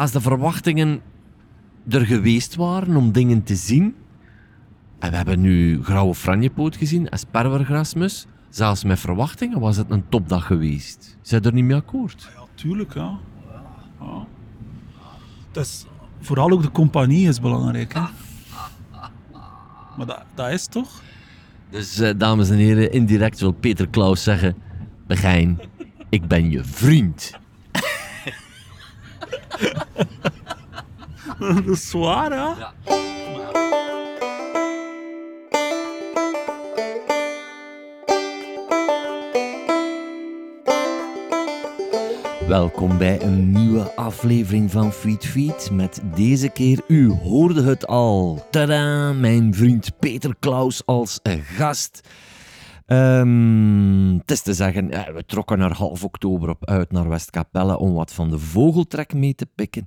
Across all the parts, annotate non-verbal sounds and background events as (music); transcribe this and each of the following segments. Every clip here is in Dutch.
als de verwachtingen er geweest waren om dingen te zien, en we hebben nu Grauwe Franjepoot gezien, Aspergergrasmus, zelfs met verwachtingen was het een topdag geweest. Zijn er niet mee akkoord? Ja, tuurlijk, ja. ja. Dat is, vooral ook de compagnie is belangrijk, hè. Maar dat, dat is toch? Dus, eh, dames en heren, indirect wil Peter Klaus zeggen: Begijn, ik ben je vriend. Dat is zwaar, ja. Ja. Welkom bij een nieuwe aflevering van Feed Feed. Met deze keer, u hoorde het al. Tada, mijn vriend Peter Klaus als gast. Ehm, het is te zeggen, ja, we trokken er half oktober op uit naar Westkapelle om wat van de vogeltrek mee te pikken.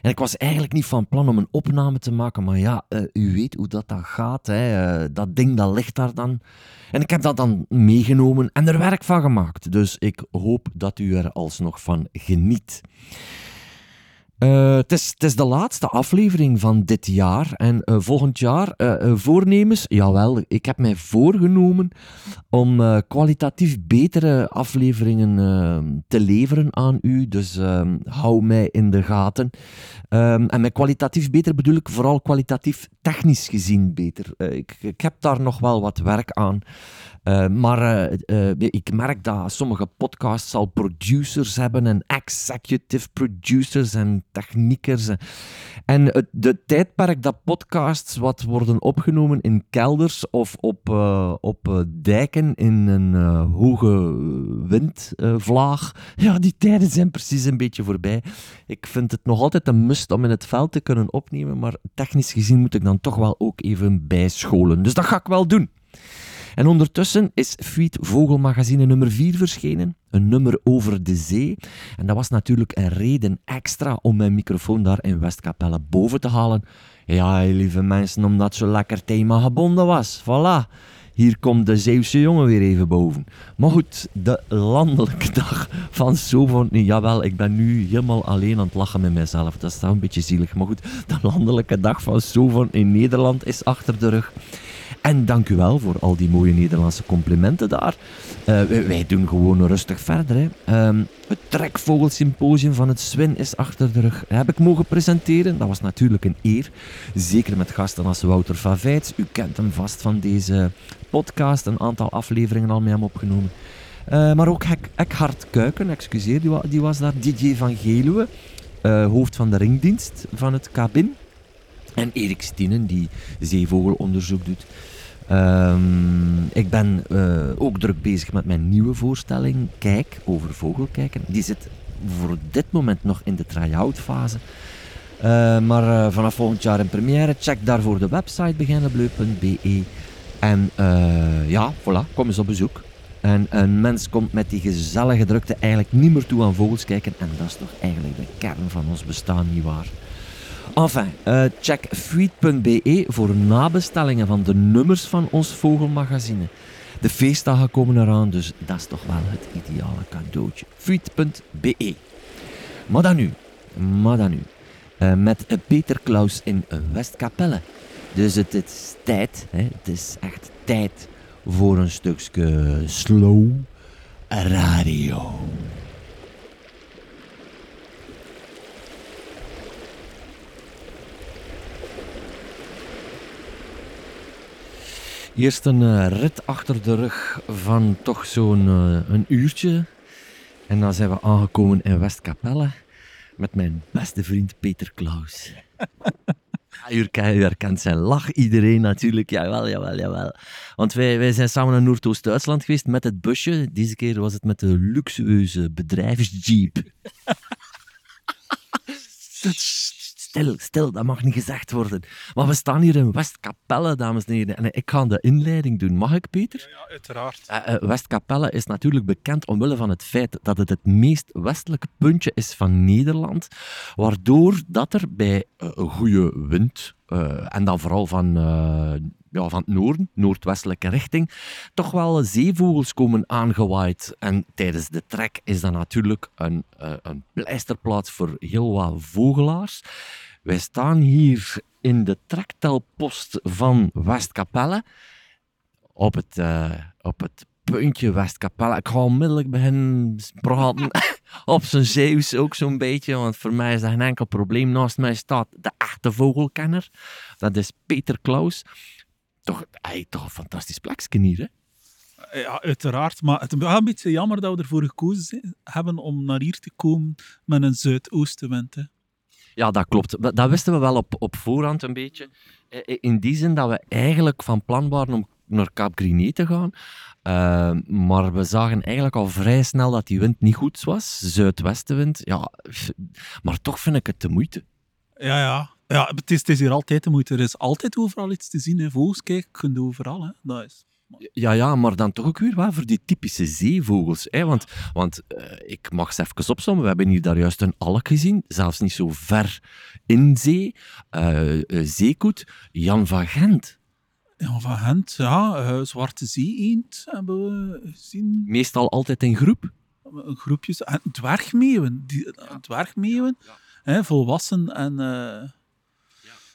En ik was eigenlijk niet van plan om een opname te maken, maar ja, eh, u weet hoe dat, dat gaat. Hè. Eh, dat ding dat ligt daar dan. En ik heb dat dan meegenomen en er werk van gemaakt. Dus ik hoop dat u er alsnog van geniet. Eh, het, is, de laatste aflevering van dit jaar. En eh, volgend jaar eh, voornemens. Jawel, ik heb mij voorgenomen om kwalitatief betere afleveringen eh, te leveren aan u. Dus ehm, hou mij in de gaten. Ehm, en met kwalitatief beter bedoel ik vooral kwalitatief technisch gezien beter. Ik, ik heb daar nog wel wat werk aan. Uh, maar uh, uh, ik merk dat sommige podcasts al producers hebben en executive producers en techniekers. En het de tijdperk dat podcasts wat worden opgenomen in kelders of op, op dijken in een hoge windvlaag, ja, die tijden zijn precies een beetje voorbij. Ik vind het nog altijd een must om in het veld te kunnen opnemen, maar technisch gezien moet ik dan toch wel ook even bijscholen. Dus dat ga ik wel doen. En ondertussen is Feed Vogelmagazine nummer 4 verschenen. Een nummer over de zee. En dat was natuurlijk een reden extra om mijn microfoon daar in Westkapelle boven te halen. Ja, lieve mensen, omdat zo lekker thema gebonden was. Voilà. Hier komt de Zeeuwse jongen weer even boven. Maar goed, de landelijke dag van Sovon. Jawel, ik ben nu helemaal alleen aan het lachen met mezelf. Dat is toch een beetje zielig. Maar goed, de landelijke dag van Sovon in Nederland is achter de rug. En dank u wel voor al die mooie Nederlandse complimenten daar. Uh, wij, doen gewoon rustig verder. Hè. Um, het trekvogelsymposium van het Swin is achter de rug. heb ik mogen presenteren. Dat was natuurlijk een eer. Zeker met gasten als Wouter Favijts. U kent hem vast van deze podcast. Een aantal afleveringen al met hem opgenomen. Uh, maar ook Eckhard Kuiken, excuseer, die, was daar. DJ van Geluwe, uh, hoofd van de ringdienst van het Cabin. En Erik Stienen, die zeevogelonderzoek doet. Um, ik ben uh, ook druk bezig met mijn nieuwe voorstelling, Kijk, over vogelkijken. Die zit voor dit moment nog in de try-out fase. Uh, maar uh, vanaf volgend jaar in première. Check daarvoor de website beginnenbleu.be. En ja, voilà, kom eens op bezoek. En een mens komt met die gezellige drukte eigenlijk niet meer toe aan vogels kijken. En dat is toch eigenlijk de kern van ons bestaan, nietwaar? Enfin, uh, check feed.be voor nabestellingen van de nummers van ons vogelmagazine. De feestdagen komen eraan, dus dat is toch wel het ideale cadeautje. Feed.be. Maar dan nu, maar dan nu. Uh, met Peter Klaus in Westkapelle. Dus het, het is tijd, hè, het is echt tijd voor een stukje slow radio. Eerst een uh, rit achter de rug van toch zo'n uh, een uurtje. En dan zijn we aangekomen in Westkapelle met mijn beste vriend Peter Klaus. (laughs) u herkent zijn lach, iedereen natuurlijk. Jawel, jawel, jawel. Want wij, wij zijn samen naar Noordoost-Duitsland geweest met het busje. Deze keer was het met de luxueuze bedrijfsjeep. (laughs) stil, stil, dat mag niet gezegd worden. Maar we staan hier in Westkapelle, dames en heren. En ik ga de inleiding doen. Mag ik, Peter? Ja, ja uiteraard. Uh, uh, Westkapelle is natuurlijk bekend omwille van het feit dat het het meest westelijke puntje is van Nederland. Waardoor dat er bij uh, goede wind, en dan vooral van ja, van het noorden, noordwestelijke richting, toch wel zeevogels komen aangewaaid. En tijdens de trek is dat natuurlijk een, uh, een pleisterplaats voor heel wat vogelaars. Wij staan hier in de trektelpost van Westkapelle op het, uh, op het puntje Westkapelle. Ik ga onmiddellijk beginnen praten (laughs) op zijn Zeeuws ook zo'n beetje, want voor mij is dat geen enkel probleem. Naast mij staat de echte vogelkenner, dat is Peter Klaus. Toch, toch een fantastisch plekje hier, hè? Ja, uiteraard. Maar het is een beetje jammer dat we ervoor gekozen hebben om naar hier te komen met een zuidoostenwind. Hè. Ja, dat klopt. Dat wisten we wel op, op voorhand een beetje. In die zin dat we eigenlijk van plan waren om naar Kaap Griné te gaan. Uh, maar we zagen eigenlijk al vrij snel dat die wind niet goed was. Zuidwestenwind. Ja, maar toch vind ik het de moeite. Ja, ja. Ja het, is, het is hier altijd de moeite. Er is altijd overal iets te zien. Hè. Vogels kijken kun je overal. Hè. Dat is... Ja, ja, maar dan toch ook weer waar voor die typische zeevogels. Hè? Want, want uh, ik mag ze even opzommen. We hebben hier daar juist een alk gezien, zelfs niet zo ver in zee. Uh, uh, zeekoet, Jan van Gent. Jan van Gent, ja. Zwarte zee-eend hebben we gezien. Meestal altijd in groep? Groepjes. En dwergmeeuwen. Die, ja. Dwergmeeuwen, ja, ja. Hè, volwassen en...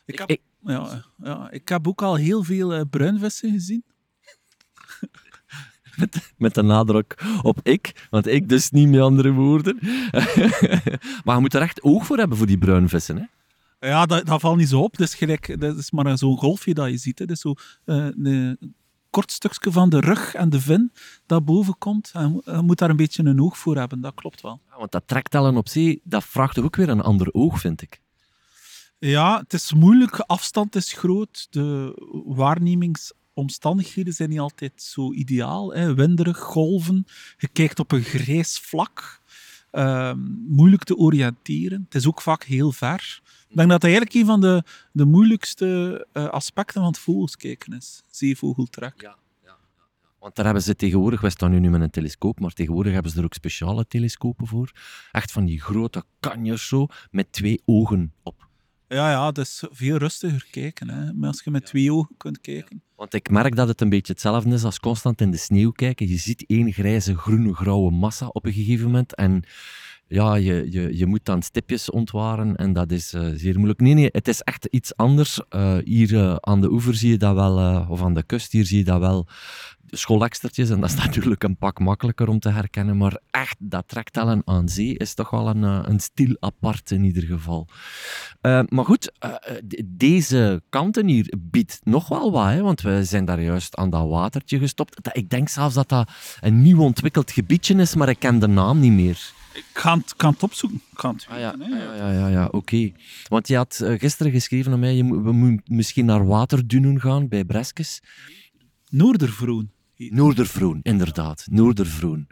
Ik heb, ik, ja, ja, ik heb ook al heel veel bruinvissen gezien. (laughs) Met, met de nadruk op ik, want ik dus niet met andere woorden. (laughs) maar je moet er echt oog voor hebben voor die bruinvissen, hè? Ja, dat, dat valt niet zo op. Dat is, gelijk, dat is maar zo'n golfje dat je ziet. Hè. Dat is zo uh, een kort stukje van de rug en de vin dat boven komt. En je moet daar een beetje een oog voor hebben, dat klopt wel. Ja, want dat trektellen op zee, dat vraagt ook weer een ander oog, vind ik. Ja, het is moeilijk, afstand is groot, de waarnemings omstandigheden zijn niet altijd zo ideaal. Hè. Winderig, golven, je kijkt op een grijs vlak. Ehm, moeilijk te oriënteren. Het is ook vaak heel ver. Ik denk dat dat eigenlijk een van de, de moeilijkste uh, aspecten van het vogelskijken is. Zeevogeltrek. Ja, Want daar hebben ze tegenwoordig, wij staan nu, met een telescoop, maar tegenwoordig hebben ze er ook speciale telescopen voor. Echt van die grote kanjes zo, met twee ogen op. Ja, ja, dat is veel rustiger kijken. Hè. Maar als je met twee ogen kunt kijken. Want ik merk dat het een beetje hetzelfde is als constant in de sneeuw kijken. Je ziet één grijze, groene, grauwe massa op een gegeven moment. En ja, je, je, je moet dan stipjes ontwaren en dat is uh, zeer moeilijk. Nee, nee, het is echt iets anders. Uh, hier uh, aan de oever zie je dat wel, of aan de kust hier zie je dat wel schoolekstertjes en dat is (laughs) natuurlijk een pak makkelijker om te herkennen, maar echt dat trektellen aan zee is toch wel een, een stil apart in ieder geval. Maar goed, uh, deze kanten hier biedt nog wel wat, hè, want we zijn daar juist aan dat watertje gestopt. Ik denk zelfs dat dat een nieuw ontwikkeld gebiedje is, maar ik ken de naam niet meer. Ik kan het, kan het opzoeken. Kan het ah, ja, ah, ja, ja, ja, ja, oké. Okay. Want je had gisteren geschreven aan mij, je, we moeten misschien naar Waterdunen gaan bij Breskes. Noordervroen. Noordervroen, inderdaad. Noordervroen.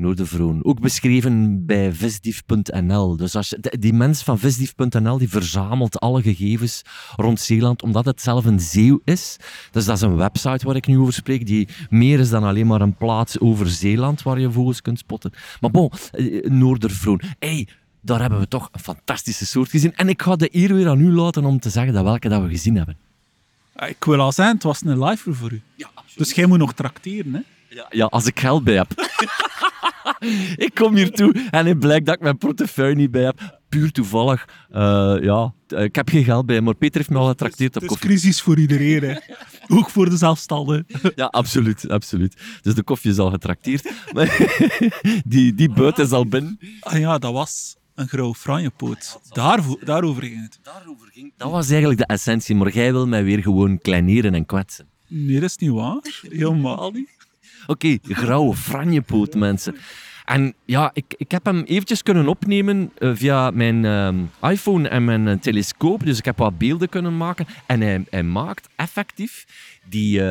Noordervroen. Ook beschreven bij visdief.nl. Dus als je, die mens van visdief.nl die verzamelt alle gegevens rond Zeeland, omdat het zelf een zeeuw is. Dus dat is een website waar ik nu over spreek, die meer is dan alleen maar een plaats over Zeeland waar je vogels kunt spotten. Maar bon, eh, Noordervroen. Hey, daar hebben we toch een fantastische soort gezien. En ik ga de eer weer aan u laten om te zeggen dat welke dat we gezien hebben. Ik wil al zijn, het was een live voor u. Ja, dus jij moet nog tracteren, hè? Ja, ja als ik geld bij heb. (laughs) (laughs) ik kom hier toe en het blijkt dat ik mijn portefeuille niet bij heb. Puur toevallig. Uh, ja, ik heb geen geld bij, maar Peter heeft me al getrakteerd op koffie. Het is crisis voor iedereen, hè. (laughs) Ook voor de zelfstandigen. (laughs) ja, absoluut, absoluut. Dus de koffie is al getrakteerd. die, die buit is al binnen. Ah ja, dat was een grauw franjepoot. Daarvoor, daarover ging het. Daarover ging Dat was eigenlijk de essentie, maar jij wil mij weer gewoon kleineren en kwetsen. Nee, dat is niet waar. Helemaal niet. Oké, grauwe franjepoot, mensen. En ja, ik, ik heb hem eventjes kunnen opnemen uh, via mijn uh, iPhone en mijn uh, telescoop. Dus ik heb wat beelden kunnen maken. En hij, hij maakt effectief die,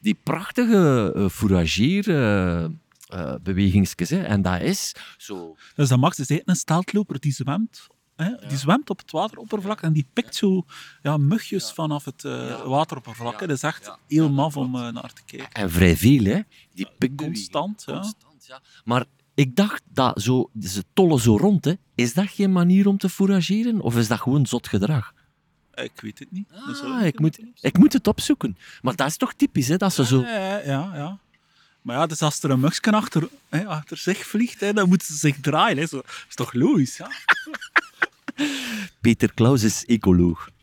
die prachtige fourageer... Uh, bewegingsjes. Hè. En dat is zo... Dus dat Max is een steltloper die zwemt Hè? Die zwemt op het wateroppervlak en die pikt zo ja, mugjes vanaf het uh, wateroppervlak. Dat is echt heel maf om uh, naar te kijken. En vrij veel, hè? Die pikt constant, ja. constant ja. Maar ik dacht dat zo, ze tollen zo rond, hè. Is dat geen manier om te fourageren? Of is dat gewoon zot gedrag? Ik weet het niet. Ah, ik ik, moet, ik moet het opzoeken. Maar dat is toch typisch, hè? Dat ze zo... Ja, ja, ja. Maar ja, dus als er een muksje achter, hè, achter zich vliegt, hè, dan moeten ze zich draaien. Hè. Zo, dat is toch logisch, ja? (laughs) Peter Klaus is ecoloog. (laughs)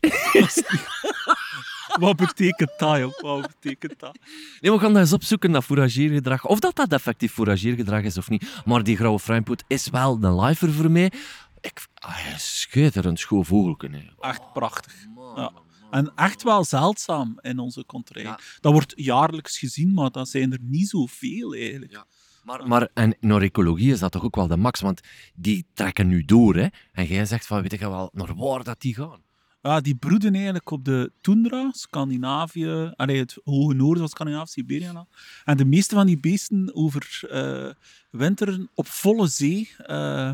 Wat betekent dat, joh? Wat betekent dat? Nee, we gaan dat eens opzoeken, dat fourageergedrag. Of dat dat effectief fourageergedrag is of niet. Maar die grauwe fruinpoot is wel een lifer voor mij. Ik, ah, schitterend schoon vogelken. hè. Echt prachtig. Ja. En echt wel zeldzaam in onze contrée. Ja. Dat wordt jaarlijks gezien, maar dat zijn er niet zoveel eigenlijk. Ja. Maar, maar en naar ecologie is dat toch ook wel de max, want die trekken nu door. Hè? En jij zegt van, weet je wel, naar waar dat die gaan? Ja, die broeden eigenlijk op de tundra, Scandinavië, allee, het hoge noorden van Scandinavië, Siberië. en al. En de meeste van die beesten over eh, winteren op volle zee, eh,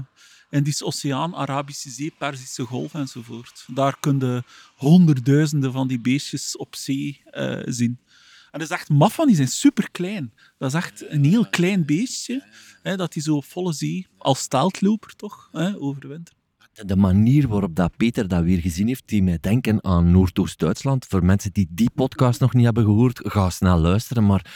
in die oceaan, Arabische Zee, Perzische Golf enzovoort. Daar kun je honderdduizenden van die beestjes op zee eh, zien. En dat is echt maf van, die zijn super klein. Dat is echt een heel klein beestje, hè, dat die zo op volle zee, als steltloper toch, hè, overwintert. De manier waarop dat Peter dat weer gezien heeft, die mij denken aan Noordoost-Duitsland. Voor mensen die die podcast nog niet hebben gehoord, ga snel luisteren. Maar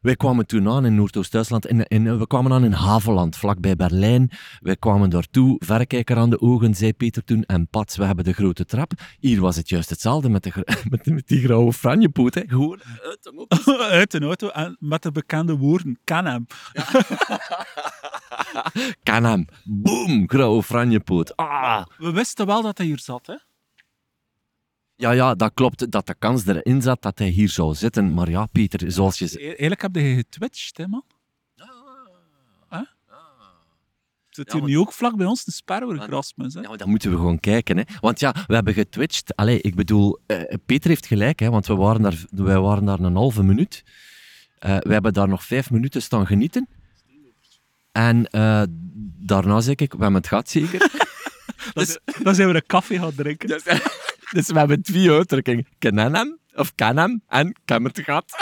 wij kwamen toen aan in Noordoost-Duitsland. In, in, we kwamen aan in Haveland, vlakbij Berlijn. Wij kwamen daartoe, verrekijker aan de ogen, zei Peter toen. En pats, we hebben de grote trap. Hier was het juist hetzelfde met, de, (laughs) met, met die grauwe franjepoot. Hè. Gewoon uit de mop. (laughs) Uit een auto en met de bekende woorden, kan hem. (laughs) Kan hem. Boom, grauwe franjepoot. Ah. We wisten wel dat hij hier zat, hè? Ja, ja, dat klopt. Dat de kans erin zat dat hij hier zou zitten. Maar ja, Peter, zoals je... ze- E- Eigenlijk heb je getwitcht, hè, man? Huh? Zit Ja, hier want- nu ook vlak bij ons, de sperwer, Rasmus, hè? Ja, maar dan moeten we gewoon kijken. Hè. Want ja, we hebben getwitcht. Allee, ik bedoel, eh, Peter heeft gelijk, hè, want we waren daar, wij waren daar een halve minuut. Eh, we hebben daar nog vijf minuten staan genieten. En eh, daarna zeg ik, we hebben het gehad zeker. (laughs) Dus, dan zijn we een koffie gaan drinken. (laughs) dus, we hebben twee uitdrukkingen. Kennen hem, of ken hem, en gehad. (laughs)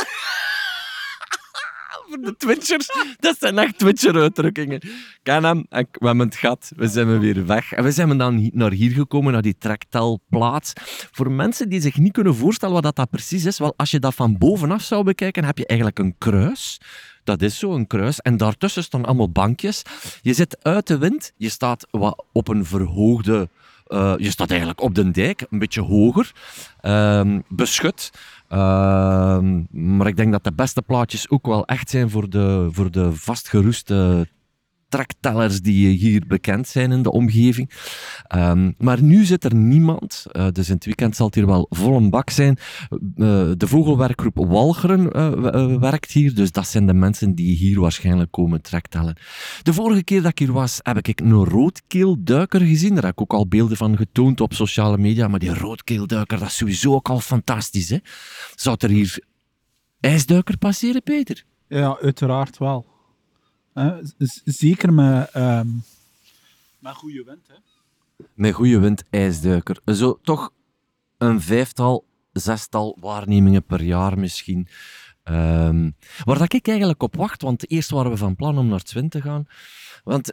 Voor de Twitchers, dat zijn echt Twitcher-uitdrukkingen. Ken hem, en we hebben het gehad. We zijn weer weg. En we zijn dan naar hier gekomen, naar die trektelplaats. Voor mensen die zich niet kunnen voorstellen wat dat, dat precies is, wel, als je dat van bovenaf zou bekijken, heb je eigenlijk een kruis. Dat is zo, een kruis. En daartussen staan allemaal bankjes. Je zit uit de wind. Je staat wat op een verhoogde... eh, je staat eigenlijk op de dijk, een beetje hoger. ehm, beschut. Ehm, maar ik denk dat de beste plaatjes ook wel echt zijn voor de, voor de vastgeroeste trektellers die hier bekend zijn in de omgeving. Ehm, maar nu zit er niemand, eh, dus in het weekend zal het hier wel vol een bak zijn. Eh, de vogelwerkgroep Walcheren eh, eh, werkt hier, dus dat zijn de mensen die hier waarschijnlijk komen trektellen. De vorige keer dat ik hier was, heb ik een roodkeelduiker gezien. Daar heb ik ook al beelden van getoond op sociale media. Maar die roodkeelduiker, dat is sowieso ook al fantastisch. Hè? Zou er hier ijsduiker passeren, Peter? Ja, uiteraard wel. Zeker met, ehm met goede wind, hè? Met goede wind, ijsduiker. Zo toch een vijftal, zestal waarnemingen per jaar misschien. Ehm, waar dat ik eigenlijk op wacht, want eerst waren we van plan om naar Twin te gaan. Want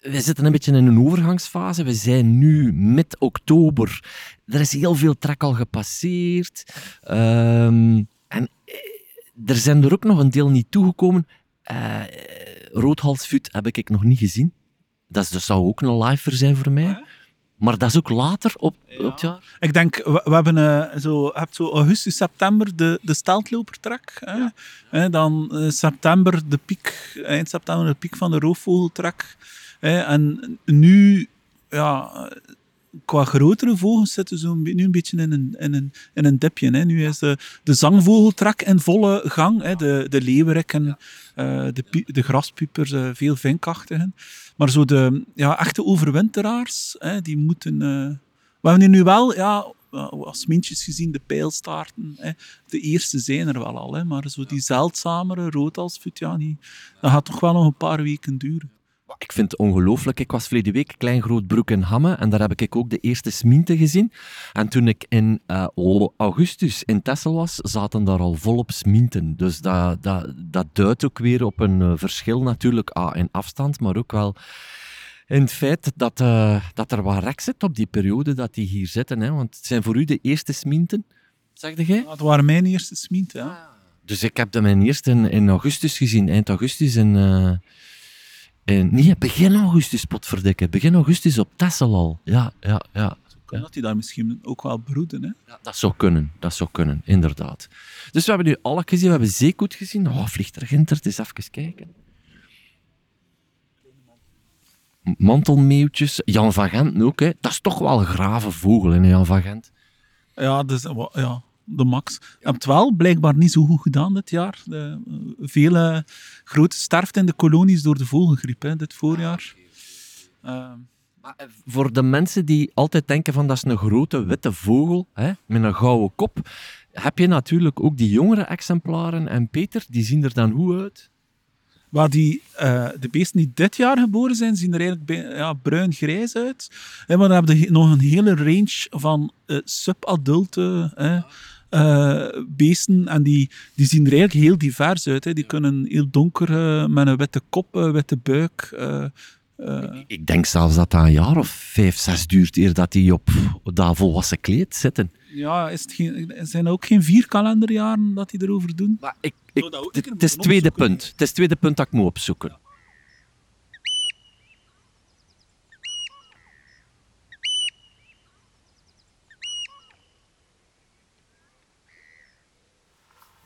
we zitten een beetje in een overgangsfase. We zijn nu mid-oktober. Er is heel veel trek al gepasseerd. Ehm, en eh, er zijn er ook nog een deel niet toegekomen. Eh roodhalsvuut heb ik nog niet gezien. Dat, is, dat zou ook een lifer zijn voor mij. Maar dat is ook later op, op het jaar. Ik denk, we, we hebben eh, zo, je hebt zo augustus, september de, de. Hè? Hè, dan eh, september de piek, eind september de piek van de roofvogeltrek. Hè? En nu, ja, qua grotere vogels zitten ze nu een beetje in een, in een, in een dipje. Hè? Nu is de, de zangvogeltrek in volle gang. Hè? De, de leeuweriken, eh, de, de graspiepers, eh, veel vinkachtigen. Maar zo de ja, echte overwinteraars, hè, die moeten... eh, we hebben hier nu wel, ja, als mintjes gezien, de pijlstaarten. Hè. De eerste zijn er wel al, hè, maar zo die zeldzamere roodhalsvoet, ja, die, dat gaat toch wel nog een paar weken duren. Ik vind het ongelooflijk. Ik was verleden week klein groot broek in Hamme en daar heb ik ook de eerste sminten gezien. En toen ik in eh, augustus in Texel was, zaten daar al volop sminten. Dus dat, dat, dat duidt ook weer op een eh, verschil natuurlijk ah, in afstand, maar ook wel in het feit dat, eh, dat er wat rek zit op die periode dat die hier zitten. Hè? Want het zijn voor u de eerste sminten, zegde jij? Dat waren mijn eerste smint, ja. Dus ik heb de mijn eerst in, in augustus gezien, eind augustus. In, in, nee, begin augustus, potverdikke. Begin augustus op Texel al. Ja, ja, ja. Kan dat die daar misschien ook wel broeden, hè? Ja, dat zou kunnen, dat zou kunnen, inderdaad. Dus we hebben nu alle gezien, we hebben Zeekoet gezien. Oh, vliegt er ginter, het is even kijken. Mantelmeeuwtjes, Jan van Gent ook, hè. Dat is toch wel een grave vogel, hè, Jan van Gent. Ja, dus, ja, de max. Je hebt het wel blijkbaar niet zo goed gedaan dit jaar. De, eh, vele grote sterfte in de kolonies door de vogelgriep hè, dit voorjaar. Maar, eh, Voor de mensen die altijd denken van dat is een grote witte vogel hè, met een gouden kop, heb je natuurlijk ook die jongere exemplaren. En Peter, die zien er dan hoe uit? waar die, eh, de beesten die dit jaar geboren zijn, zien er eigenlijk ja, bruin-grijs uit. Hè, maar dan heb je nog een hele range van eh, subadulte hè, eh, beesten. En die, die zien er eigenlijk heel divers uit. Hè. Die kunnen heel donker, eh, met een witte kop, eh, witte buik. eh, eh, Ik denk zelfs dat dat een jaar of vijf, zes duurt eer dat die op dat volwassen kleed zitten. Ja, is het geen, zijn er ook geen vier kalenderjaren dat die erover doen? Maar ik, ik, het, is tweede punt. Het is het tweede punt dat ik moet opzoeken.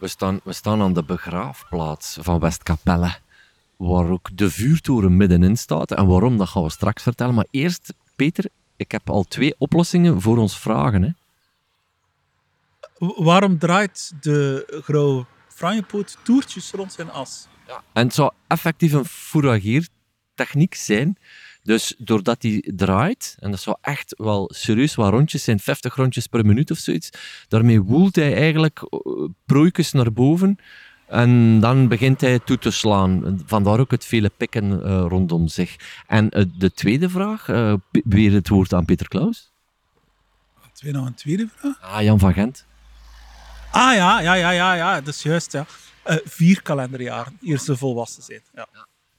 We staan, we staan aan de begraafplaats van Westkapelle, waar ook de vuurtoren middenin staat. En waarom, dat gaan we straks vertellen. Maar eerst, Peter, ik heb al twee oplossingen voor ons vragen. Hè. Waarom draait de grauwe franjepoot toertjes rond zijn as? En het zou effectief een fourageertechniek zijn. Dus doordat hij draait, en dat zou echt wel serieus wat rondjes zijn, 50 rondjes per minuut of zoiets, daarmee woelt hij eigenlijk eh, prooikjes naar boven en dan begint hij toe te slaan. Vandaar ook het vele pikken eh, rondom zich. En eh, de tweede vraag, eh, p- weer het woord aan Peter Klaus. Twee nog een tweede vraag? Ah, Jan van Gent. Ah ja, ja, ja, ja, ja, dat is juist. Ja. Eh, vier kalenderjaren, eer ze volwassen zijn. Ja.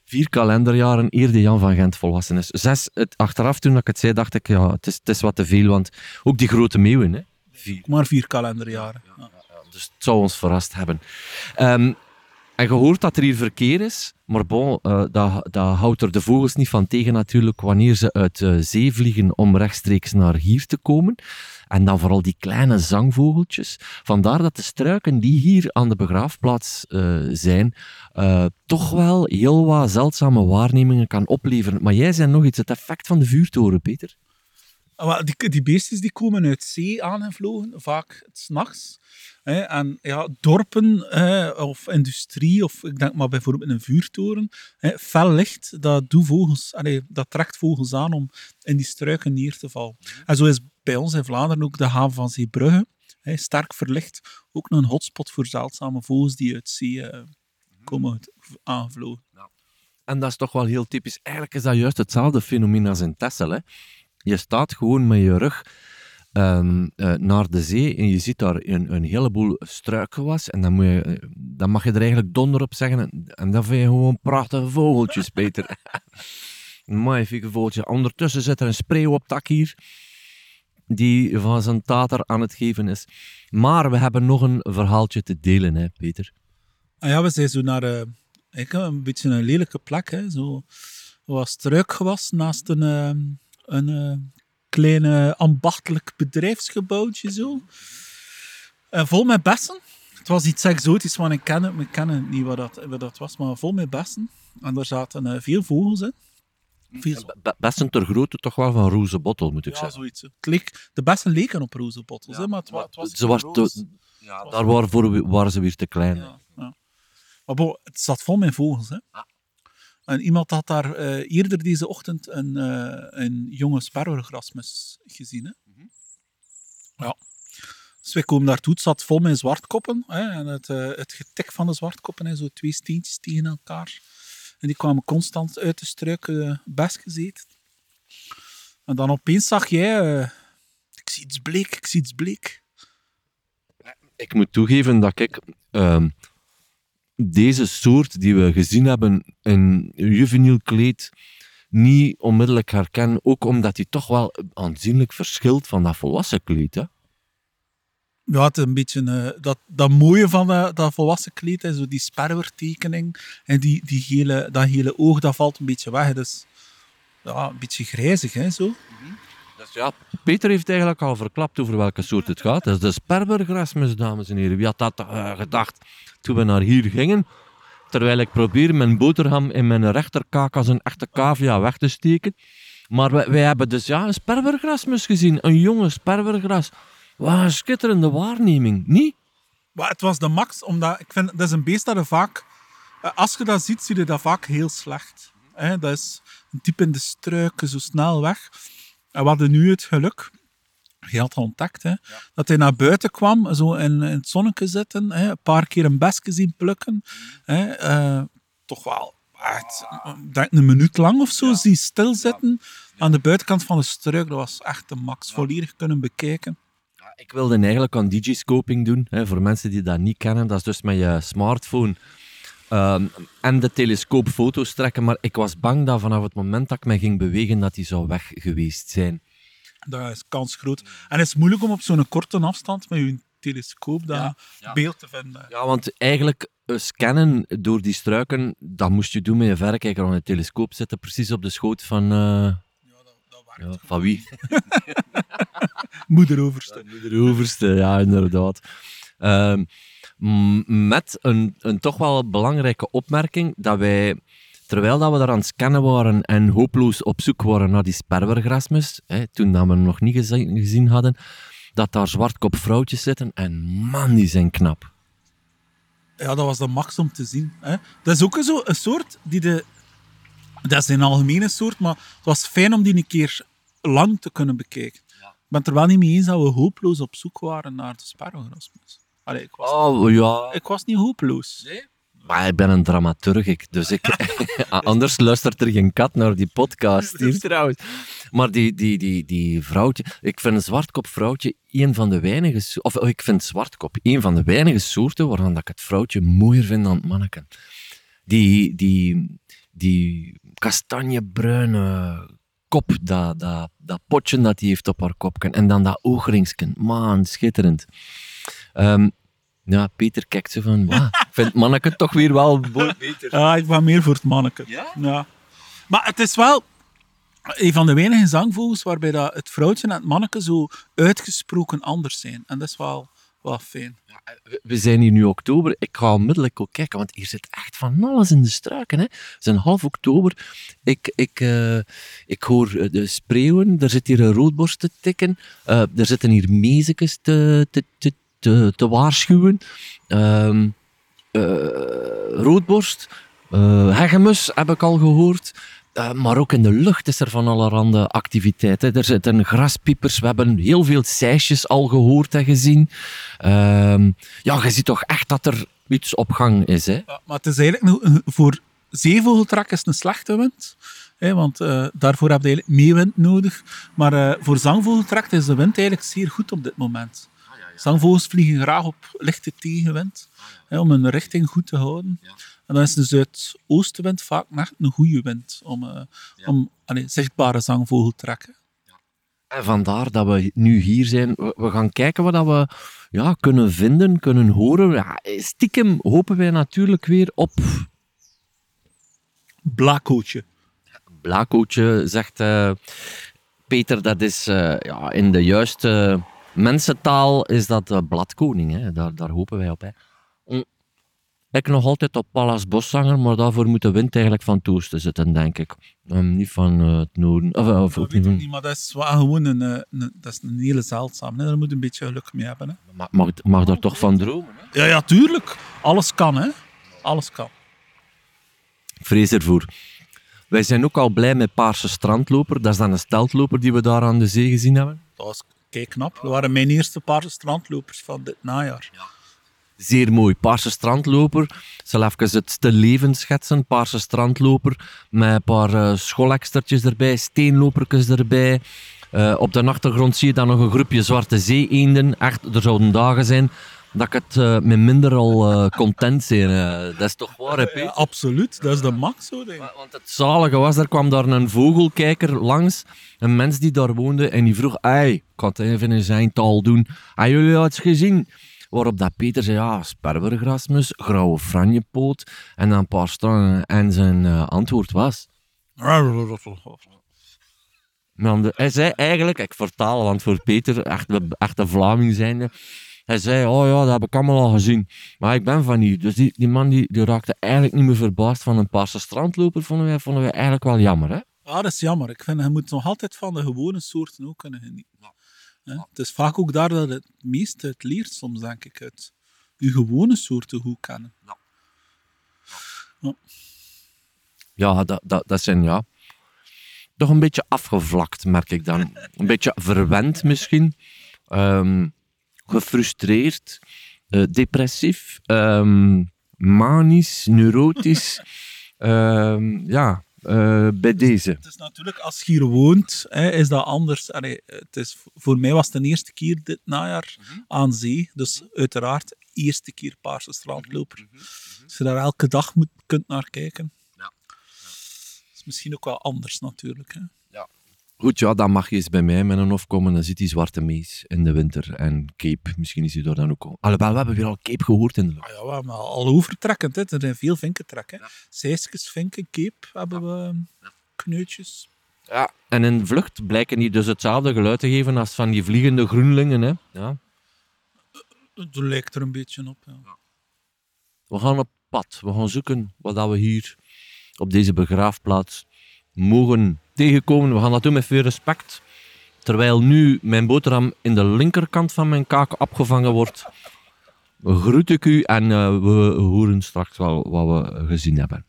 Vier kalenderjaren eer de Jan van Gent volwassen is. Zes, het, achteraf toen ik het zei, dacht ik, ja, het is, het is wat te veel, want ook die grote meeuwen, hè. Vier. Maar vier kalenderjaren. Ja. Dus het zou ons verrast hebben. Ehm, en je hoort dat er hier verkeer is, maar bon, eh, dat, dat houdt er de vogels niet van tegen natuurlijk wanneer ze uit eh, zee vliegen om rechtstreeks naar hier te komen. En dan vooral die kleine zangvogeltjes. Vandaar dat de struiken die hier aan de begraafplaats eh, zijn, toch wel heel wat zeldzame waarnemingen kan opleveren. Maar jij zei nog iets, het effect van de vuurtoren, Peter. Ah, wel, Die, die beestjes die komen uit zee aangevlogen, vaak s'nachts. En ja, dorpen of industrie, of ik denk maar bijvoorbeeld een vuurtoren, hè, fel licht, dat, doet vogels, allee, dat trekt vogels aan om in die struiken neer te vallen. En zo is bij ons in Vlaanderen ook de haven van Zeebrugge, hè, sterk verlicht, ook een hotspot voor zeldzame vogels die uit zee eh, komen uit- aangevlogen. En dat is toch wel heel typisch. Eigenlijk is dat juist hetzelfde fenomeen als in Texel. Hè. Je staat gewoon met je rug ehm, eh, naar de zee en je ziet daar een, een heleboel struikgewas. En dan, moet je, eh, dan mag je er eigenlijk donder op zeggen. En, dan vind je gewoon prachtige vogeltjes, Peter. (laughs) Magnifieke vogeltjes. Ondertussen zit er een spreeuwoptak hier die van zijn tater aan het geven is. Maar we hebben nog een verhaaltje te delen, hè, Peter. Ah ja, we zijn zo naar eh, een beetje een lelijke plek. Hè. Zo wat struikgewas naast een, eh, een eh, klein eh, ambachtelijk bedrijfsgebouwtje. Zo. Eh, vol met bessen. Het was iets exotisch, want ik ken het, maar ik ken het niet wat dat, wat dat was. Maar vol met bessen. En daar zaten eh, veel vogels in. Veel, Be- Best een ter grootte toch wel van roze bottel, moet ik ja, zeggen. zoiets. Het leek, de bessen leken op roze bottels, hè, maar het, wa- het was Ze was te- ja, daar waren, voor, waren ze weer te klein. Ja, ja. Maar bon, het zat vol met vogels. Hè? Ah. En iemand had daar eh, eerder deze ochtend een, eh, een jonge sperwergrasmus gezien. Hè? Mhm. Ja. Dus wij komen daartoe. Het zat vol met zwartkoppen. Hè? En het, eh, het getik van de zwartkoppen, hè? zo twee steentjes tegen elkaar. En die kwamen constant uit de struik eh best gezeten. En dan opeens zag jij... eh, ik zie iets bleek, ik zie iets bleek. Ik moet toegeven dat ik ehm, deze soort die we gezien hebben in juveniel kleed niet onmiddellijk herken. Ook omdat hij toch wel aanzienlijk verschilt van dat volwassen kleed. Hè? Ja, het is een beetje eh, dat, dat mooie van dat, dat volwassen kleed, is zo die sperwertekening en die, die hele, dat hele oog, dat valt een beetje weg. Dus ja, een beetje grijzig, hè, zo. Dus ja, Peter heeft eigenlijk al verklapt over welke soort het gaat. Dat is de sperbergrasmus, dames en heren. Wie had dat eh, gedacht toen we naar hier gingen? Terwijl ik probeer mijn boterham in mijn rechterkaak als een echte cavia weg te steken. Maar wij, wij hebben dus ja, een sperbergrasmus gezien. Een jonge sperbergras. Wat een schitterende waarneming, niet? Maar het was de max, omdat ik vind, dat is een beest dat er vaak... eh, Als je dat ziet, zie je dat vaak heel slecht. Hè, dat is een type in de struiken, zo snel weg. En we hadden nu het geluk, je had ontdekt, hè, dat hij naar buiten kwam, zo in, in het zonnetje zitten, hè, een paar keer een besje zien plukken. Hè, eh, toch wel echt, ik denk een minuut lang of zo, zie stilzitten aan de buitenkant van de struik. Dat was echt de max, volledig kunnen bekijken. Ja, Ik wilde eigenlijk aan digiscoping doen. Hè, voor mensen die dat niet kennen, dat is dus met je smartphone ehm, en de telescoop foto's trekken. Maar ik was bang dat vanaf het moment dat ik me ging bewegen, dat die zou weg geweest zijn. Dat is kans groot. En het is moeilijk om op zo'n korte afstand met je telescoop dat ja. beeld te vinden. Ja, want eigenlijk eh, scannen door die struiken, dat moest je doen met je verrekijker aan de telescoop zitten, precies op de schoot van... eh, Ja, dat, dat werkt. ja, van wie? (laughs) Moederoverste. De overste, ja, inderdaad. Ehm, met een, een toch wel belangrijke opmerking dat wij, terwijl dat we daar aan het scannen waren en hopeloos op zoek waren naar die sperwergrasmus, hè, toen dat we hem nog niet gezien, gezien hadden, dat daar zwartkop vrouwtjes zitten en man, die zijn knap. Ja, dat was de max om te zien. Hè. Dat is ook zo een soort die de... Dat is een algemene soort, maar het was fijn om die een keer lang te kunnen bekijken. Ik ben het er wel niet mee eens dat we hopeloos op zoek waren naar de sparrowgrasmus. Allee, ik was, Oh, ja. ik was niet hopeloos. Maar ik ben een dramaturg, dus ik... (laughs) (laughs) Anders luistert er geen kat naar die podcast hier trouwens. Maar die, die, die, die vrouwtje... Ik vind een zwartkop vrouwtje een van de weinige... Of oh, ik vind zwartkop een van de weinige soorten waarvan dat ik het vrouwtje mooier vind dan het manneken. Die, die, die kastanjebruine kop, dat, dat, dat potje dat die heeft op haar kopje. En dan dat oogringsken. Man, schitterend. Ehm, ja, Peter kijkt zo van... "Wauw, ik vind het manneke toch weer wel beter. (laughs) Ja, ik ben meer voor het manneke. Ja? Maar het is wel een van de weinige zangvogels waarbij dat het vrouwtje en het manneke zo uitgesproken anders zijn. En dat is wel, wel fijn. We- zijn hier nu oktober. Ik ga onmiddellijk ook kijken, want hier zit echt van alles in de struiken. Hè. Het is een half oktober. Ik, ik, eh, ik hoor eh, de spreeuwen. Er zit hier een roodborst te tikken. Eh, er zitten hier mezekes te, te, te, te, waarschuwen. Ehm, eh, roodborst. eh hegemus heb ik al gehoord. Eh, maar ook in de lucht is er van allerhande activiteit. Hè. Er zitten graspiepers. We hebben heel veel seisjes al gehoord en gezien. Ehm, ja, je ziet toch echt dat er iets op gang is. Hè? Ja, maar het is eigenlijk voor zeevogeltrek is een slechte wind. Hè, want eh, daarvoor heb je eigenlijk meewind nodig. Maar eh, voor zangvogeltrek is de wind eigenlijk zeer goed op dit moment. Zangvogels vliegen graag op lichte tegenwind hè, om hun richting goed te houden. En dan is de zuidoostenwind vaak echt een goede wind om, eh, om zichtbare zangvogel te trekken. En vandaar dat we nu hier zijn. We, gaan kijken wat we ja, kunnen vinden, kunnen horen. Ja, stiekem hopen wij natuurlijk weer op Blakootje. Blakootje, zegt eh, Peter. Dat is eh, ja, in de juiste mensentaal is dat eh, bladkoning. Hè? Daar, daar hopen wij op. Hè? Ik nog altijd op Pallas Boszanger, maar daarvoor moet de wind eigenlijk van het oosten zitten, denk ik. Ehm, niet van eh, het noorden. Of, of Dat ook weet niet ik van- niet, maar dat is wel gewoon een, eh, een, dat is een hele zeldzaam. Hè. Daar moet je een beetje geluk mee hebben. Hè. Mag, mag, mag daar toch van dromen? Hè? Ja, ja, tuurlijk. Alles kan, hè. Alles kan. Ik vrees ervoor. Wij zijn ook al blij met Paarse Strandloper. Dat is dan een steltloper die we daar aan de zee gezien hebben. Dat was knap. Dat waren mijn eerste paar strandlopers van dit najaar. Zeer mooi. Paarse Strandloper. Ik zal even het te leven schetsen. Paarse Strandloper met een paar eh, schoolekstertjes erbij, steenlopertjes erbij. Eh, op de achtergrond zie je dan nog een groepje zwarte zee-eenden. Echt, er zouden dagen zijn dat ik het uh, met minder al uh, content zijn. Uh, dat is toch waar, hè, ja, absoluut, dat is de max zo, denk ik. Want het zalige was, er kwam daar een vogelkijker langs, een mens die daar woonde, en die vroeg, ei, ik kan het even in zijn taal doen, hebben jullie het gezien? Waarop dat Peter zei, ja, sperbergrasmus, grauwe franjepoot, en dan een paar strangen. En zijn antwoord was... hij zei eigenlijk, ik vertaal, want voor Peter, echt, echt een Vlaming zijnde, hij zei, oh ja, dat heb ik allemaal al gezien. Maar ik ben van hier. Dus die, die man die, die raakte eigenlijk niet meer verbaasd van een paarse strandloper, vonden wij, vonden wij eigenlijk wel jammer. Hè? Ja, dat is jammer. Ik vind, je moet nog altijd van de gewone soorten ook kunnen genieten. Ja. Het is vaak ook daar dat het meest uit leert, soms denk ik, uit je gewone soorten goed kennen. Ja, ja. ja dat, dat, dat zijn ja, toch een beetje afgevlakt, merk ik dan. Een (laughs) beetje verwend misschien. Um, gefrustreerd, uh, depressief, um, manisch, neurotisch. um, (laughs) ja, uh, bij deze. Het is natuurlijk, als je hier woont, hè, is dat anders. Allee, het is, voor mij was het de eerste keer dit najaar mm -hmm. aan zee. Dus uiteraard, eerste keer Paarse strandloper. Mm -hmm. Als je daar elke dag moet, kunt naar kijken. Ja. ja. is misschien ook wel anders natuurlijk. Hè. Goed, ja, dan mag je eens bij mij met een hof komen. Dan zit die zwarte mees in de winter. En Cape, misschien is hij daar dan ook al. Alhoewel, we hebben weer al Cape gehoord in de lucht. Ah, ja, we hebben al overtrekkend. Hè. Er zijn veel vinkentrekken. Ja. Zeeskes, vinken, Cape hebben we ja. kneutjes. Ja, en in vlucht blijken die dus hetzelfde geluid te geven als van die vliegende groenlingen. Hè. Ja. Het lijkt er een beetje op, ja. We gaan op pad. We gaan zoeken wat we hier op deze begraafplaats mogen tegenkomen. We gaan dat doen met veel respect. Terwijl nu mijn boterham in de linkerkant van mijn kaak opgevangen wordt, groet ik u en uh, we horen straks wel wat we gezien hebben.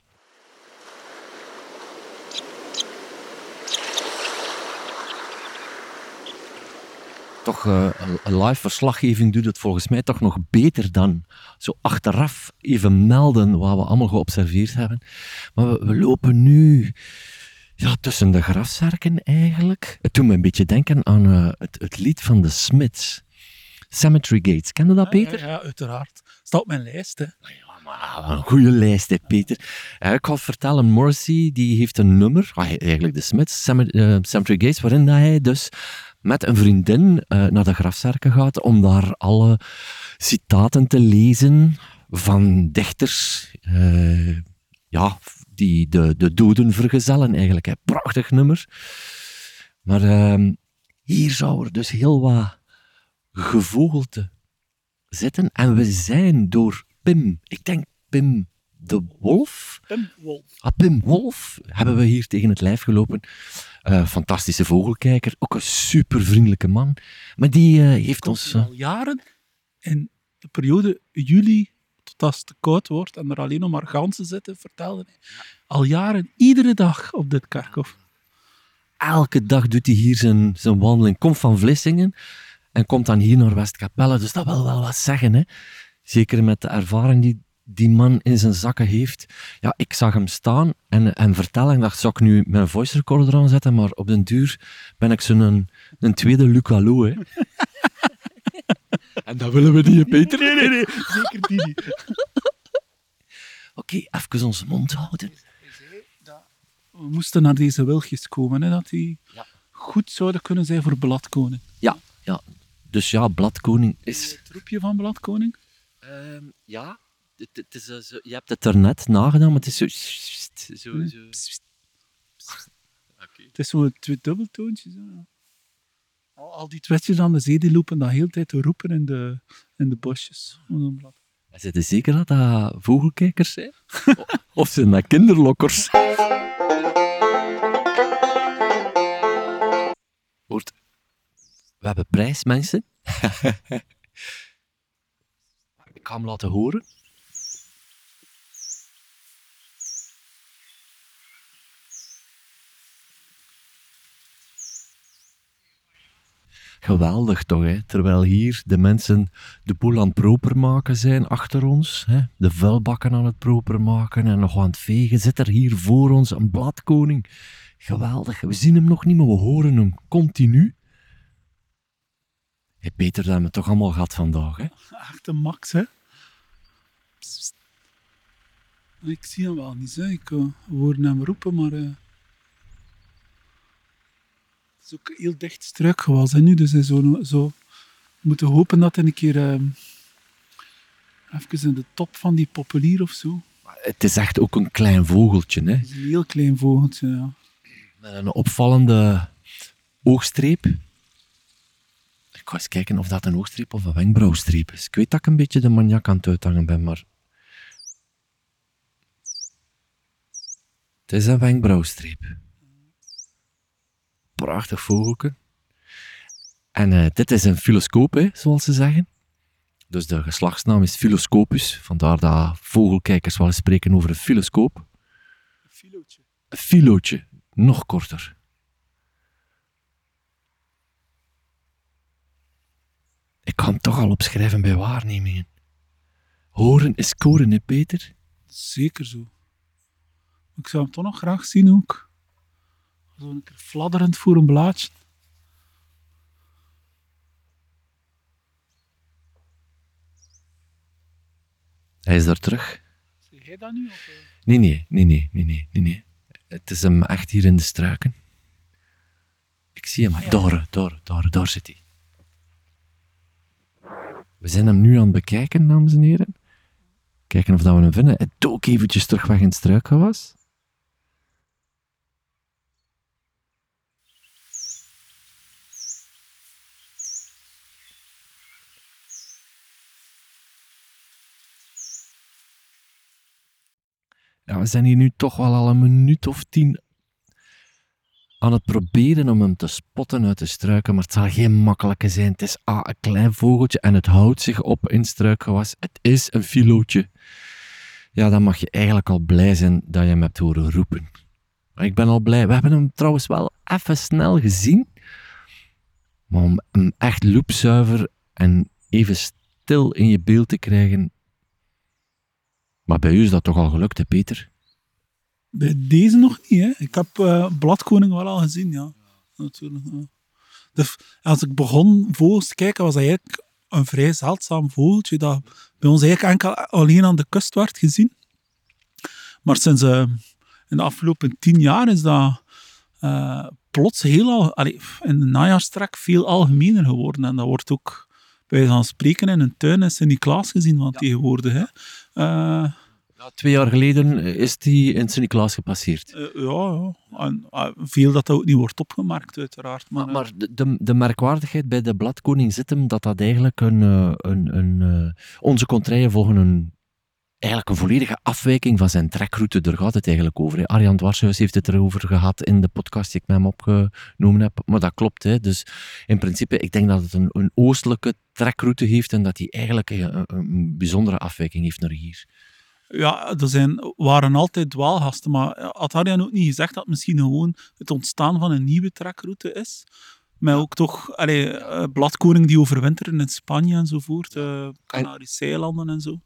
toch uh, een live verslaggeving doet het volgens mij toch nog beter dan zo achteraf even melden wat we allemaal geobserveerd hebben. Maar we lopen nu ja, tussen de grafzerken eigenlijk. Het doet me een beetje denken aan uh, het, het, lied van de Smiths. Cemetery Gates. Ken je dat, Peter? Ja, ja, uiteraard. Staat op mijn lijst, hè. Ja, maar een goede lijst, hè, Peter. Ja, ik ga vertellen, Morrissey die heeft een nummer, ah, eigenlijk de Smiths, Cemetery, uh, Gates, waarin hij dus met een vriendin naar de grafzerken gaat om daar alle citaten te lezen van dichters. Ja, die de, de doden vergezellen eigenlijk. Hè. Prachtig nummer. Maar uh, hier zou er dus heel wat gevogelte zitten. En we zijn door Pim, ik denk Pim de Wolf. Pim Wolf. Ah, Pim Wolf hebben we hier tegen het lijf gelopen. Uh, fantastische vogelkijker, ook een super vriendelijke man. Maar die uh, heeft ons. Uh... al jaren in de periode juli tot als het te koud wordt en er alleen nog maar ganzen zitten, vertelde hij. Al jaren, iedere dag op dit kerkhof. Elke dag doet hij hier zijn, zijn wandeling. Komt van Vlissingen en komt dan hier naar Westkapelle. Dus dat wil wel wat zeggen. Hè? Zeker met de ervaring die die man in zijn zakken heeft. Ja, ik zag hem staan en, en vertellen. Ik dacht, zou ik nu mijn voice recorder aanzetten? Maar op den duur ben ik zo'n een, een tweede Luc Hè? (laughs) En dat willen we niet, Peter. Nee, nee, nee. Zeker die niet. (laughs) Oké, okay, even onze mond houden. We moesten naar deze wilgjes komen, hè, dat die ja. goed zouden kunnen zijn voor bladkoning. Ja, ja. Dus ja, bladkoning is... Het roepje van bladkoning? Um, ja. Het, het is, uh, zo, je hebt het er net nagedaan, maar het is zo... zo, zo. Okay. Het is zo twee dubbeltoontjes. Al, die twistjes aan de zee die lopen de hele tijd te roepen in de, in de bosjes. Is het zeker dat dat vogelkijkers zijn? (laughs) of zijn dat kinderlokkers? Hoort, we hebben prijs, mensen. (laughs) Ik ga hem laten horen. Geweldig toch, hè? terwijl hier de mensen de boel aan het proper maken zijn achter ons, hè? de vuilbakken aan het proper maken en nog aan het vegen, zit er hier voor ons een bladkoning. Geweldig, we zien hem nog niet, maar we horen hem continu. Hey, Peter, dat hebben we toch allemaal gehad vandaag, hè? Echt een max, hè. Ik zie hem wel niet, hè. Ik uh, hoor hem roepen, maar... eh, is ook heel dicht struikgewas, hè, nu. Dus hij zo, zo... We moeten hopen dat hij een keer... ehm, even in de top van die populier of zo. Het is echt ook een klein vogeltje, hè? Het is een heel klein vogeltje, ja. Met een opvallende oogstreep. Ik ga eens kijken of dat een oogstreep of een wenkbrauwstreep is. Ik weet dat ik een beetje de maniak aan het uithangen ben, maar... Het is een wenkbrauwstreep. Prachtig vogeltje. En eh, dit is een filoscoop, hè, zoals ze zeggen. Dus de geslachtsnaam is Philoscopus. Vandaar dat vogelkijkers wel eens spreken over een filoscoop. Een filootje. Een filootje, nog korter. Ik kan het toch al opschrijven bij waarnemingen. Horen is koren, hè, Peter? Zeker zo. Ik zou hem toch nog graag zien ook. Zo een keer fladderend voor een blaadje. Hij is daar terug. Zeg jij dat nu? Of, eh? Nee, nee, nee, nee, nee, nee, nee, nee. Het is hem echt hier in de struiken. Ik zie hem. Daar, daar, daar, daar zit hij. We zijn hem nu aan het bekijken, dames en heren. Kijken of dat we hem vinden. Het dook eventjes terug weg in het struikgewas. Zijn hier nu toch wel al een minuut of tien aan het proberen om hem te spotten uit de struiken, maar het zal geen makkelijke zijn. Het is ah, een klein vogeltje en het houdt zich op in struikgewas. Het is een filootje. Ja, dan mag je eigenlijk al blij zijn dat je hem hebt horen roepen. Ik ben al blij. We hebben hem trouwens wel even snel gezien. Maar om hem echt loepzuiver en even stil in je beeld te krijgen. Maar bij u is dat toch al gelukt, hè, Peter? Bij deze nog niet, hè. Ik heb eh, Bladkoning wel al gezien, ja. Natuurlijk, ja. Dus als ik begon vogels te kijken, was dat eigenlijk een vrij zeldzaam vogeltje dat bij ons eigenlijk enkel alleen aan de kust werd gezien. Maar sinds eh, in de afgelopen tien jaar is dat eh, plots heel al, allee, in de najaarstrek veel algemener geworden. En dat wordt ook bij van spreken in een tuin in Sint-Niklaas gezien van tegenwoordig. Hè. Ja, twee jaar geleden is die in Sint-Niklaas gepasseerd. Eh, ja, ja. En, eh, veel dat dat ook niet wordt opgemerkt, uiteraard. Maar, Maar, maar de, de, de merkwaardigheid bij de bladkoning zit hem dat dat eigenlijk een... eh, een, een eh, onze contraien volgen een, eigenlijk een volledige afwijking van zijn trekroute. Daar gaat het eigenlijk over. Hè. Arjan Dwarshuis heeft het erover gehad in de podcast die ik met hem opgenomen heb. Maar dat klopt. Hè. Dus in principe, ik denk dat het een, een oostelijke trekroute heeft en dat hij eigenlijk een bijzondere afwijking heeft naar hier. Ja, er zijn, waren altijd dwaalgasten, maar had Arjan ook niet gezegd dat het misschien gewoon het ontstaan van een nieuwe trekroute is? Met ook toch allee, eh, bladkoning die overwinteren in Spanje enzovoort, eh Canarische eilanden en zo.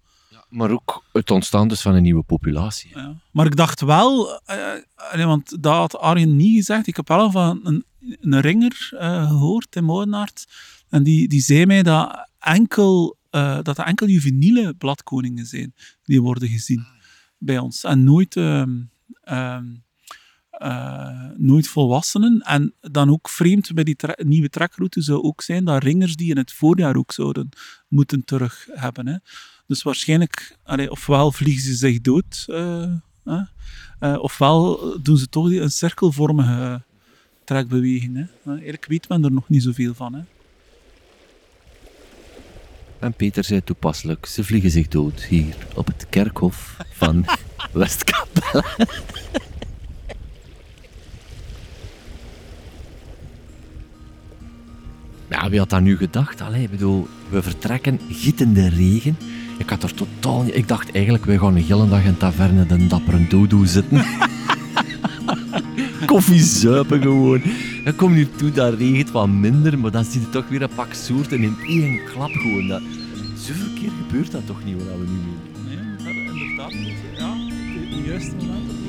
Maar ook het ontstaan dus van een nieuwe populatie. Ja. Maar ik dacht wel, allee, want dat had Arjen niet gezegd. Ik heb wel van een, een ringer eh, gehoord in Molenaert. En die, die zei mij dat, enkel, eh, dat er enkel juveniele bladkoningen zijn die worden gezien bij ons. En nooit, ehm, ehm, eh, nooit volwassenen. En dan ook vreemd bij die nieuwe trekroute zou ook zijn dat ringers die in het voorjaar ook zouden moeten terug hebben. Hè. Dus waarschijnlijk, allee, ofwel vliegen ze zich dood, eh, ofwel doen ze toch die- een cirkelvormige trekbeweging. Hè. Eigenlijk weet men er nog niet zoveel van. Hè. En Peter zei toepasselijk, ze vliegen zich dood hier op het kerkhof van (laughs) Westkapelle. Ja, wie had dat nu gedacht? Allee, ik bedoel, we vertrekken gietende regen. Ik had er totaal niet... Ik dacht eigenlijk, wij gaan een hele dag in taverne de dappere dodo zitten. (laughs) Koffie zuipen gewoon. Dan kom je hier toe, dat regent wat minder, maar dan zie je toch weer een pak soorten in één klap gewoon. Dat... Zoveel keer gebeurt dat toch niet, wat we nu doen. Nee, maar dat inderdaad. Ja, de, de juiste momenten